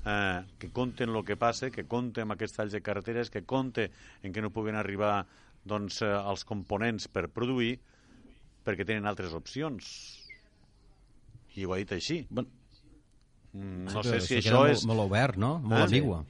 eh, que compten el que passa, que compte amb aquests talls de carreteres, que compte en que no puguen arribar doncs, eh, els components per produir, perquè tenen altres opcions. I ho ha dit així. Bueno, Mm, Sí, No però sé si això és... Molt, molt obert, no? Molt Ah, sí. ambigu.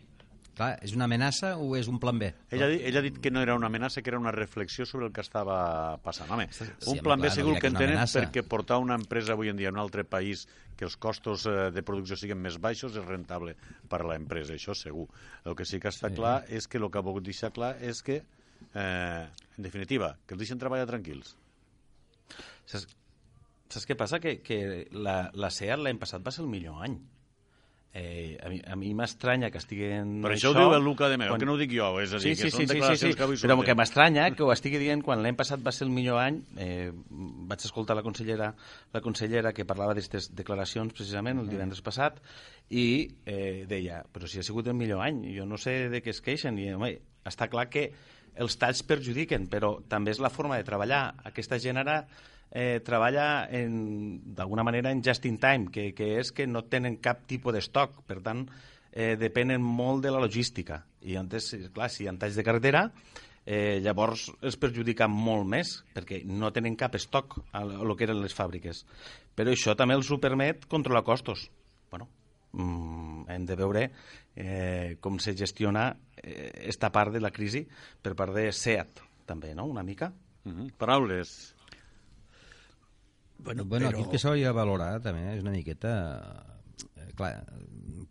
Clar, és una amenaça o és un plan B? Ella, ha dit- ella ha dit que no era una amenaça, que era una reflexió sobre el que estava passant. Home, Sí, un plan B clar, no segur diria que que és en una tenen amenaça. perquè portar una empresa avui en dia a un altre país que els costos eh, de producció siguin més baixos és rentable per a l'empresa, això segur. El que sí que està Sí. clar és que el que ha volgut deixar clar és que, eh, en definitiva, que els deixen treballar tranquils. Saps, saps què passa? Que, que la, la SEAT l'any passat va ser el millor any. Eh, a mi, m'estranya que estiguen... Però això, ho diu el Luca de Meo, que no ho dic jo, és a dir, sí, que sí, són sí, sí, declaracions sí, sí. que avui Però surten. que m'estranya que ho estigui dient quan l'any passat va ser el millor any. Eh, vaig escoltar la consellera, la consellera que parlava d'aquestes declaracions precisament el divendres passat i eh, deia, però si ha sigut el millor any, jo no sé de què es queixen. I, home, està clar que els talls perjudiquen, però també és la forma de treballar. Aquesta gent ara eh, treballa d'alguna manera en just in time, que, que és que no tenen cap tipus d'estoc, per tant, eh, depenen molt de la logística. I antes, eh, clar, si hi ha talls de carretera, eh, llavors es perjudica molt més, perquè no tenen cap estoc a lo que eren les fàbriques. Però això també els ho permet controlar costos. Bueno, mm, hem de veure eh, com se gestiona eh, part de la crisi per part de SEAT, també, no?, una mica. Mhm. Paraules. Bueno, bueno, però... aquí el que s'hauria de valorar també és una miqueta... Eh, clar,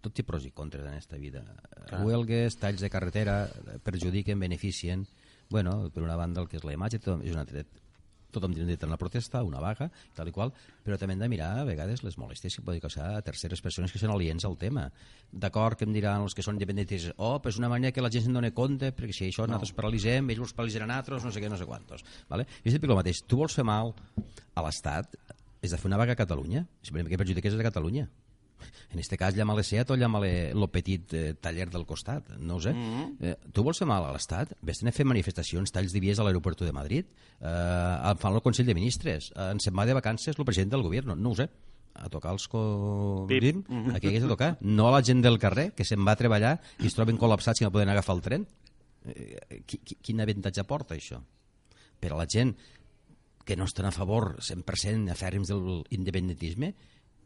tot té pros i contres en aquesta vida. Clar. Huelgues, talls de carretera, perjudiquen, beneficien... Bueno, per una banda el que és la imatge, és una tret, tothom té dret a una protesta, una vaga, tal i qual, però també hem de mirar a vegades les molèsties que poden causar a terceres persones que són aliens al tema. D'acord que em diran els que són independentistes, oh, però és una manera que la gent se'n doni compte, perquè si això no. nosaltres paralitzem, ells els paralitzaran altres, no sé què, no sé quantos. Vale? Jo estic el mateix, tu vols fer mal a l'Estat, és de fer una vaga a Catalunya, simplement que perjudiques a Catalunya. En este cas, llama-le Seat o llama-le lo petit eh, taller del costat, no ho sé. Mm -hmm. eh, tu vols fer mal a l'Estat? Vés a fer manifestacions, talls de vies a l'aeroport de Madrid, eh, fan el Consell de Ministres, eh, en setmana de vacances el president del govern, no ho sé a tocar els codim, a qui hagués de tocar, no a la gent del carrer, que se'n va a treballar i es troben col·lapsats i no poden agafar el tren. Eh, qui, qui, quin avantatge porta això? Per a la gent que no estan a favor 100% afèrrims de l'independentisme,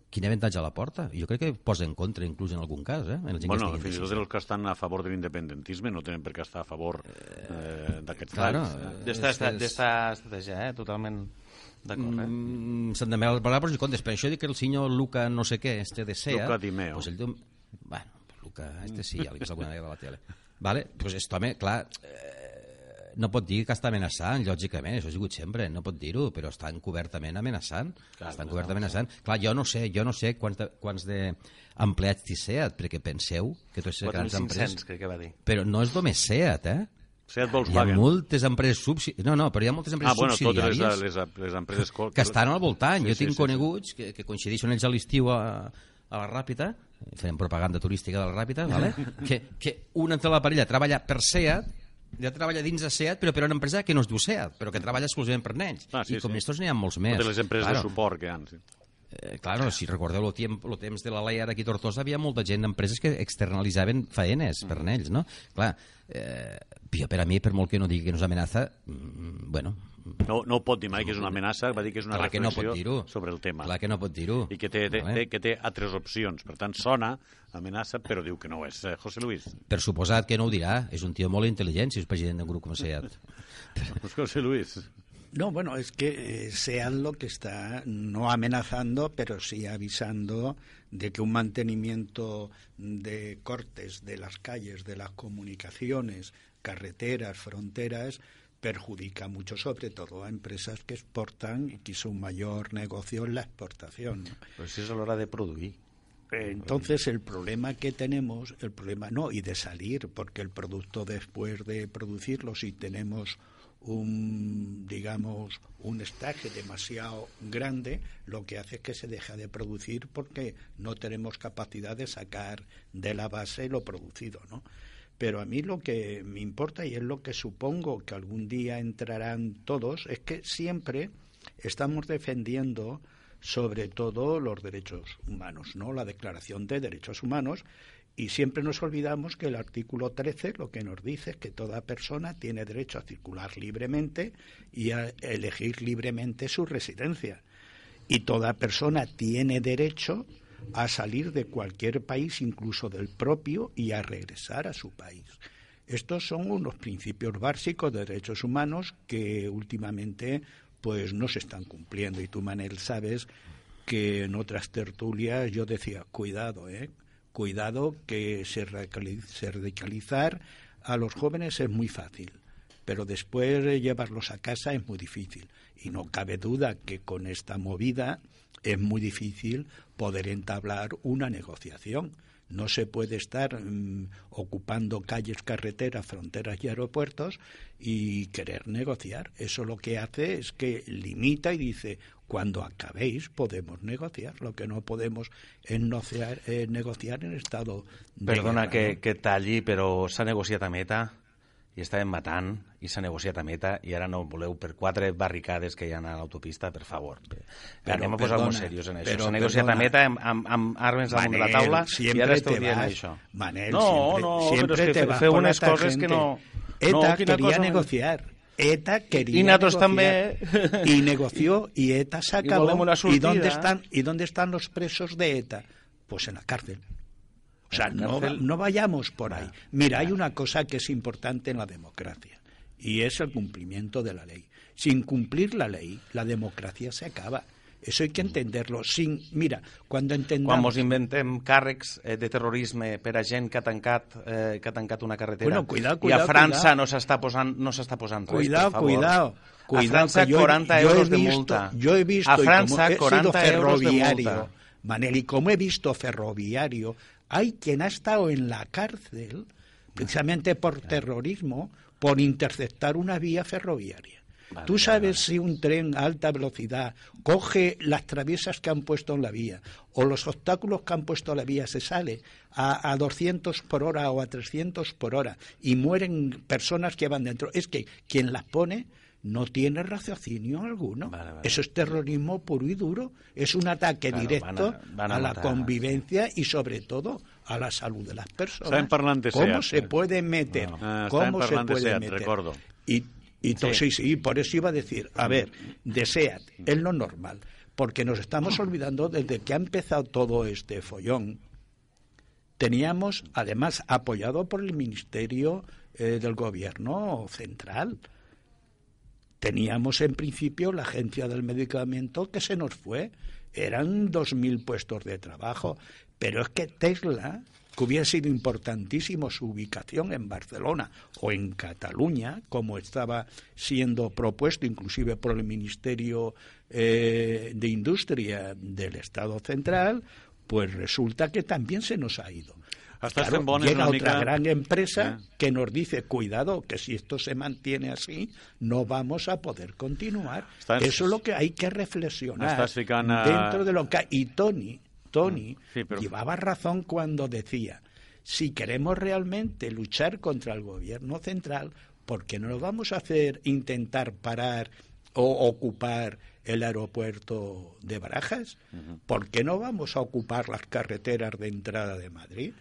quin avantatge la porta? Jo crec que posa en contra, inclús en algun cas, eh? En la gent Bueno, que fins i tot els que estan a favor de l'independentisme no tenen per què estar a favor eh, d'aquests Claro, talls. eh? D'esta És estratègia, eh? totalment d'acord. Eh? Mm, S'han de mirar parlar pros i contres. Per això dic que el senyor Luca no sé què, este de SEA... Luca Di Meo. Pues ell. Bueno, Luca, este sí, ja l'he vist alguna vegada a la tele. Vale? Pues este home, clar, eh, no pot dir que està amenaçant, lògicament, això ha sigut sempre, no pot dir-ho, però està encobertament amenaçant. Clar, està encobertament amenaçant. Clar, jo no sé, jo no sé quants, de, quants de empleats té SEAT, perquè penseu que grans 4.500, empreses... crec que va dir. Però no és només SEAT, eh? Seat Hi ha Volkswagen. moltes empreses subsidiàries... No, no, però hi ha moltes Ah, empreses bueno, totes les, subsidiàries les, les empreses... que estan al voltant. Sí, jo sí, tinc sí, sí. coneguts que, que coincideixen ells a l'estiu a, a la Ràpita, fem propaganda turística de la Ràpita, vale? que, que una de la parella treballa per SEAT, ja treballa dins de SEAT, però per una empresa que no es diu SEAT, però que treballa exclusivament per nens. Ah, sí, I com sí. estos n'hi ha molts més. Totes les empreses Claro. de suport que hi ha. Sí. Eh, claro, si recordeu el temps, el temps de la lei ara aquí a Tortosa, havia molta gent d'empreses que externalitzaven faenes per Mm. nens, no? Clar, eh, jo per a mi, per molt que no digui que no és amenaça, mm, bueno, No, no ho pot dir mai que és una amenaça, va dir que és una clar que no reflexió sobre el tema. Clar que no pot dir-ho. I que té, té, Vale? té, que té altres opcions. Per tant, sona amenaça, però diu que no és. Eh, José Luis. Per suposat que no ho dirà, és un tio molt intel·ligent si és president d'un grup com SEAT. José Luis. No, bueno, es que eh, SEAT lo que está no amenazando, pero sí avisando de que un mantenimiento de cortes de las calles, de las comunicaciones, carreteras, fronteras, perjudica mucho, sobre todo a empresas que exportan y que su mayor negocio es la exportación. si és a l'hora de produir. Eh, Entonces el problema que tenemos, el problema no, y de salir, porque el producto después de producirlo, si tenemos un, digamos, un estaje demasiado grande, lo que hace es que se deja de producir porque no tenemos capacidad de sacar de la base lo producido, ¿no? Pero a mí lo que me importa y es lo que supongo que algún día entrarán todos es que siempre estamos defendiendo sobre todo los derechos humanos, ¿no? La Declaración de Derechos Humanos y siempre nos olvidamos que el artículo 13 lo que nos dice es que toda persona tiene derecho a circular libremente y a elegir libremente su residencia. Y toda persona tiene derecho a salir de cualquier país, incluso del propio, y a regresar a su país. Estos son unos principios básicos de derechos humanos que últimamente pues no se están cumpliendo. Y tú, Manel, sabes que en otras tertulias yo decía, cuidado, ¿eh? Cuidado que se, radicalizar a los jóvenes es muy fácil, pero después llevarlos a casa es muy difícil. Y no cabe duda que con esta movida es muy difícil poder entablar una negociación. No se puede estar mm, ocupando calles, carreteras, fronteras y aeropuertos y querer negociar. Eso lo que hace es que limita y dice, cuando acabéis podemos negociar. Lo que no podemos es negociar, eh, negociar en estado de Perdona guerra, que, no? que talli, però s'ha negociat a Meta i estàvem matant i s'ha negociat a Meta i ara no voleu per quatre barricades que hi ha a l'autopista, per favor. Però, Anem a posar-nos serios en això. S'ha negociat perdona, a Meta amb, amb, amb armes damunt de la taula i ara esteu dient vas, això. Manel, no, siempre, no, siempre però és que te feu unes coses gente. que no... ETA no, quería cosa... negociar. ETA quería y Natos negociar también. y negoció y ETA se acabó. Y, ¿Y dónde están y dónde están los presos de ETA? Pues en la cárcel. O sea, no, no vayamos por ahí. Mira, hay una cosa que es importante en la democracia y es el cumplimiento de la ley. Sin cumplir la ley, la democracia se acaba. Eso hay que entenderlo. Sin, mira, cuando entendamos... Quan mos inventem càrrecs eh, de terrorisme per a gent que ha tancat, eh, que ha tancat una carretera Bueno, cuidado, i cuidado, a França cuidado. no s'està posant, no s'està posant res, Cuidado, per favor. cuidado. Cuidado, a França, yo he- 40 yo he euros de visto- multa. Yo he visto, a y como França, he sido 40 euros de ferroviario, multa. Manel, y como he visto ferroviario, hay quien ha estado en la cárcel precisamente por terrorismo, por interceptar una vía ferroviaria. Vale, Tú vale, sabes si un tren a alta velocidad coge las traviesas que han puesto en la vía o los obstáculos que han puesto en la vía, se sale a, a 200 por hora o a 300 por hora y mueren personas que van dentro. Es que quien las pone no tiene raciocinio alguno. Vale, vale. Eso es terrorismo puro y duro. Es un ataque Claro, directo van a- van a a, la matar. convivencia y sobre todo a la salud de las personas. De ¿Cómo SEAT. se puede meter? No. Ah, ¿Cómo se puede SEAT, meter? recordo. Y, y Sí. por eso iba a decir, a ver, de SEAT, es lo normal, porque nos estamos olvidando desde que ha empezado todo este follón, teníamos, además, apoyado por el Ministerio eh, del Gobierno Central, teníamos en principio la agencia del medicamento que se nos fue. Eran 2.000 puestos de trabajo. Pero es que Tesla, que hubiera sido importantísimo su ubicación en Barcelona o en Cataluña, como estaba siendo propuesto inclusive por el Ministerio eh, de Industria del Estado central, pues resulta que también se nos ha ido. Hasta Claro, bones llega otra gran empresa Eh. que nos dice, cuidado, que si esto se mantiene así, no vamos a poder continuar. Eso es lo que hay que reflexionar Estás ficant a- dentro de lo que... Y Tony, Tony Sí, pero- llevaba razón cuando decía, si queremos realmente luchar contra el gobierno central, ¿por qué no lo vamos a hacer intentar parar o ocupar el aeropuerto de Barajas? ¿Por qué no vamos a ocupar las carreteras de entrada de Madrid?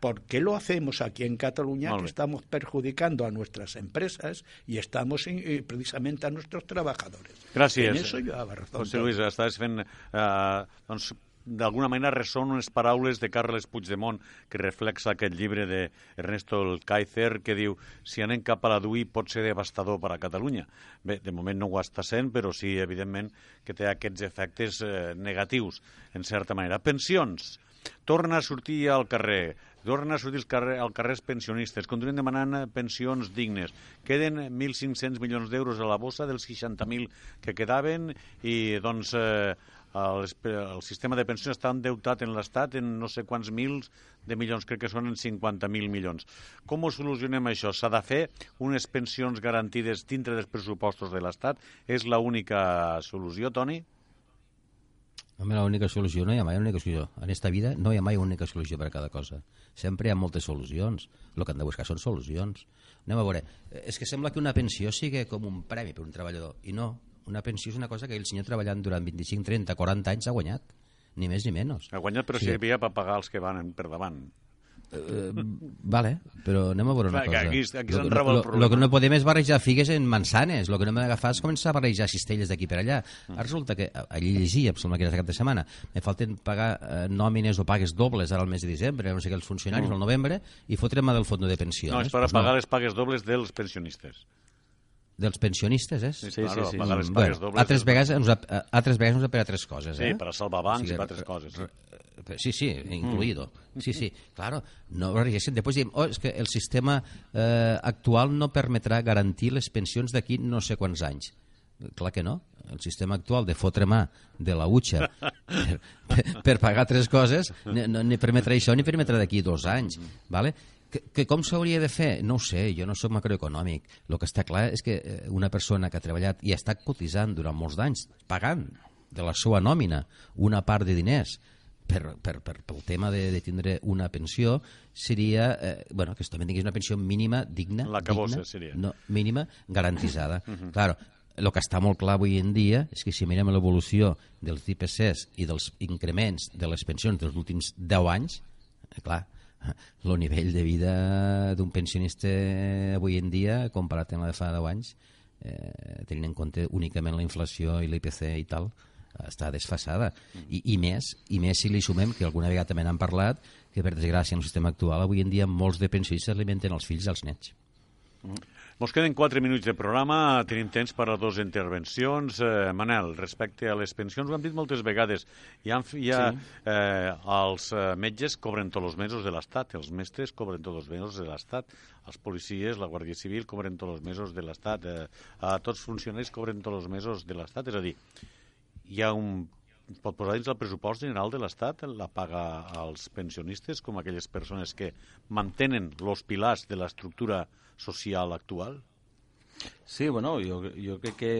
¿Por qué lo hacemos aquí en Cataluña que estamos perjudicando a nuestras empresas y estamos eh, precisamente a nuestros trabajadores? Gràcies. En eso razón. José. Luis, estàs fent... Eh, doncs, d'alguna manera ressonen unes paraules de Carles Puigdemont que reflexa aquest llibre de Ernesto El Kaiser que diu si anem cap a la DUI pot ser devastador per a Catalunya. Bé, de moment no ho està sent, però sí, evidentment, que té aquests efectes eh, negatius, en certa manera. Pensions. Torna a sortir al carrer, torna a sortir al carrer, al carrer els pensionistes, continuen demanant eh, pensions dignes. Queden 1.500 milions d'euros a la bossa dels 60.000 que quedaven i, doncs, eh, el, el sistema de pensions està endeutat en l'Estat en no sé quants mils de milions, crec que són en 50.000 milions. Com ho solucionem això? S'ha de fer unes pensions garantides dintre dels pressupostos de l'Estat? És l'única solució, Toni? Home, l'única solució, no hi ha mai única solució. En esta vida no hi ha mai única solució per a cada cosa. Sempre hi ha moltes solucions. El que han de buscar són solucions. Anem a veure. Eh, És que sembla que una pensió sigui com un premi per un treballador. I no. Una pensió és una cosa que el senyor treballant durant 25, 30, 40 anys ha guanyat. Ni més ni menys. Ha guanyat, però Sí. servia per pagar els que van per davant. Eh, vale, però anem a veure una Clar, cosa. aquí- aquí Lo- s'enraba el lo- problema. Lo que no podem és barrejar figues en mansanes. Lo que no hem d'agafar és començar a barrejar cistelles d'aquí per allà. Mm. Resulta que, allí llegia, em sembla que era cap de setmana, me falten pagar eh, nòmines o pagues dobles ara al mes de desembre, no sé què, els funcionaris al novembre, i fotre-me del fons de pensions. Mm. No, és per Pues pagar les pagues dobles dels pensionistes. Dels pensionistes, és? Sí, Sí, claro, sí, sí. pagar les Mm, pagues bueno, dobles. altres vegades, ens ha, a- altres vegades ens ha per altres coses, Sí, eh? per a salvar bancs O sigui, i per altres re- coses. Sí. re- Sí, sí, incluido. Sí, sí, claro. No. Després diem, oh, és que el sistema eh, actual no permetrà garantir les pensions d'aquí no sé quants anys. Clar que no. El sistema actual de fotre mà de la utxa per, per, per pagar tres coses ni, no, ni permetrà això ni permetrà d'aquí dos anys. Vale? Que, que com s'hauria de fer? No ho sé, jo no sóc macroeconòmic. El que està clar és que eh, una persona que ha treballat i ha estat cotitzant durant molts d'anys, pagant de la seva nòmina una part de diners per, per, per, pel tema de, de tindre una pensió seria, eh, bueno, que també tingués una pensió mínima digna, La que digna, vossa seria. no, mínima garantitzada. Claro, el que està molt clar avui en dia és que si mirem l'evolució dels IPCs i dels increments de les pensions dels últims 10 anys, eh, clar, el nivell de vida d'un pensionista avui en dia comparat amb la de fa 10 anys eh, tenint en compte únicament la inflació i l'IPC i tal està desfasada. I, i més i més si li sumem que alguna vegada també n'han parlat que per desgràcia en el sistema actual avui en dia molts de pensionistes alimenten els fills els nets Mos queden 4 minuts de programa, tenim temps per a dues intervencions. Eh, Manel, respecte a les pensions, ho hem dit moltes vegades, hi ha, hi ha sí. eh, els eh, metges cobren tots els mesos de l'Estat, els mestres cobren tots els mesos de l'Estat, els policies, la Guàrdia Civil cobren tots els mesos de l'Estat, eh, a tots els funcionaris cobren tots els mesos de l'Estat, és a dir, hi ha un pot posar dins el pressupost general de l'Estat la paga als pensionistes com aquelles persones que mantenen els pilars de l'estructura social actual? Sí, bueno, jo, jo crec que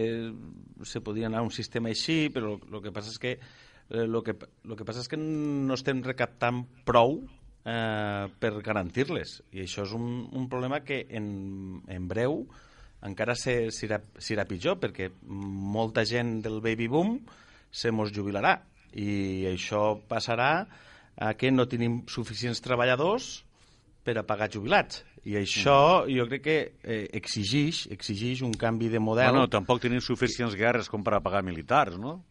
se podia anar a un sistema així, però el que passa és que eh, lo que, lo que passa és que no estem recaptant prou eh, per garantir-les. I això és un, un problema que en, en breu encara se- serà, serà pitjor, perquè molta gent del baby boom se mos jubilarà. I això passarà a que no tenim suficients treballadors per a pagar jubilats. I això jo crec que eh, exigeix, exigeix un canvi de model. Bueno, tampoc tenim suficients guerres com per a pagar militars, no?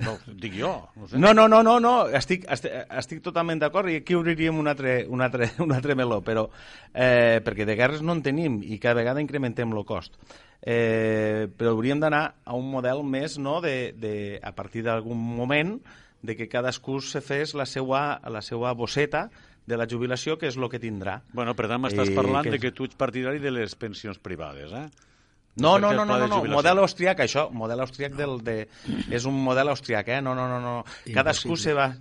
no dic jo, no sé. No, no, no, no, no. Estic, estic, estic totalment d'acord i aquí obriríem un altre, un altre, un altre meló, però eh, perquè de guerres no en tenim i cada vegada incrementem el cost. Eh, però hauríem d'anar a un model més, no?, de, de, a partir d'algun moment, de que cadascú se fes la seva, la seva bosseta de la jubilació, que és el que tindrà. Bueno, per tant, m'estàs Eh, parlant que- de que tu ets partidari de les pensions privades, eh? No, no, no, no, no, no, model austriac, això, model austriac del, de, és un model austriac, eh? No, no, no, no. Cadascú se va,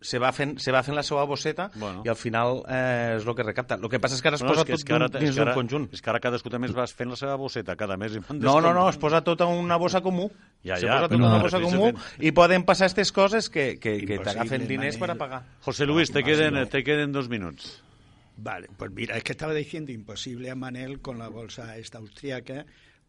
se va fent, se va fent la seva bosseta Bueno. i al final eh, és el que recapta. El que passa és que ara es No, posa és que, és tot que ara, dins és d'un conjunt. és que ara cadascú també es va fent la seva bosseta cada mes. I van No, no, no, es posa tot en una bossa comú. Ja, se ja, posa tot però en una no, bossa comú i poden passar aquestes coses que, que, que t'agafen diners per a Manel. pagar. José Luis, te queden, no. te queden dos minuts. Vale, pues mira, es que estaba diciendo imposible a Manel con la bolsa esta austríaca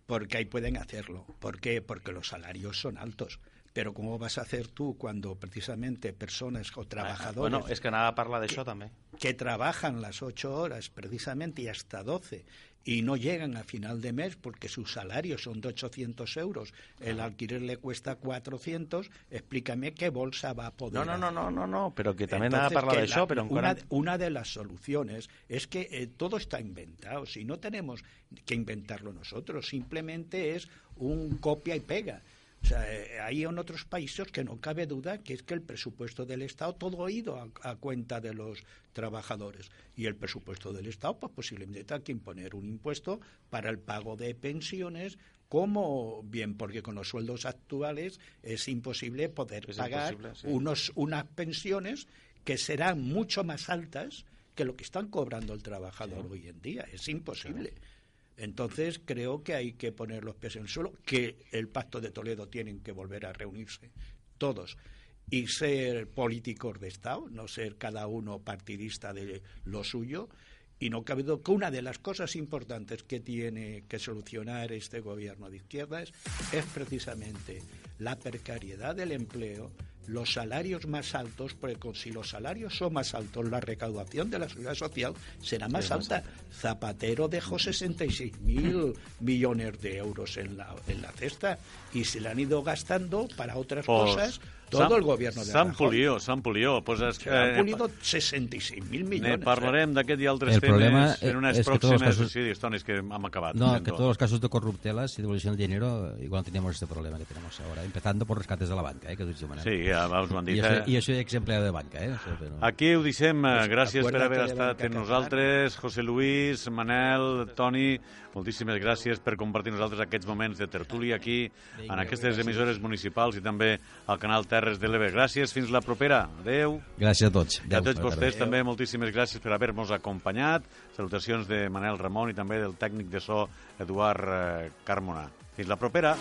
porque ahí pueden hacerlo. ¿Por qué? Porque los salarios son altos. Pero ¿cómo vas a hacer tú cuando precisamente personas o trabajadores Bueno, és que anava a parlar d'això també. que trabajan las ocho horas precisamente y hasta doce y no llegan a final de mes porque sus salarios son de 800 euros, el alquiler le cuesta 400, explícame qué bolsa va a poder No, no, no, no, no, no, però que també anava a Entonces, parlar que d'això, la- però una, una de las soluciones es que eh, todo está inventado. Si no tenemos que inventarlo nosotros, simplemente es un copia y pega. O sea, eh, hay en otros países que no cabe duda que es que el presupuesto del Estado todo ha ido a, a cuenta de los trabajadores. Y el presupuesto del Estado, pues posiblemente tenga que imponer un impuesto para el pago de pensiones, como bien, porque con los sueldos actuales es imposible poder Es pagar imposible, sí. unos, unas pensiones que serán mucho más altas que lo que están cobrando el trabajador hoy en día. Es imposible. Entonces creo que hay que poner los pies en el suelo, que el Pacto de Toledo tienen que volver a reunirse todos y ser políticos de Estado, no ser cada uno partidista de lo suyo. Y no cabe duda que una de las cosas importantes que tiene que solucionar este gobierno de izquierdas es precisamente la precariedad del empleo, los salarios más altos, porque si los salarios son más altos, la recaudación de la seguridad social será más Es más alta. Zapatero dejó 66 mil millones de euros en la, en la cesta y se le han ido gastando para otras Pues, cosas todo el gobierno de Sant Rajoy. Polió, Sant Polió. Pues es, Se han pulido 66 mil Ne parlarem d'aquest i altres El temes problema en unes és que tots els pròximes... casos- Sí, Estonis, que hem acabat. No, que todos los casos de corruptelas y devolución del dinero, igual tenemos este problema que tenemos ahora, empezando por rescates de la banca, eh, que dicho Manel. Sí, ja us ho han I dit. això, eh? I això és empleado de banca, eh? Això, però... Aquí ho deixem. eh, Pues gràcies per haver de estat amb nosaltres. José Luis, Manel, Toni, moltíssimes gràcies per compartir nosaltres aquests moments de tertúlia aquí, en aquestes emissores municipals i també al canal Terres de l'Ebre. Gràcies, fins la propera. Adeu. Gràcies a tots. I a tots Adéu. vostès també moltíssimes gràcies per haver-nos acompanyat. Salutacions de Manel Ramon i també del tècnic de so Eduard eh, Carmona. Fins la propera.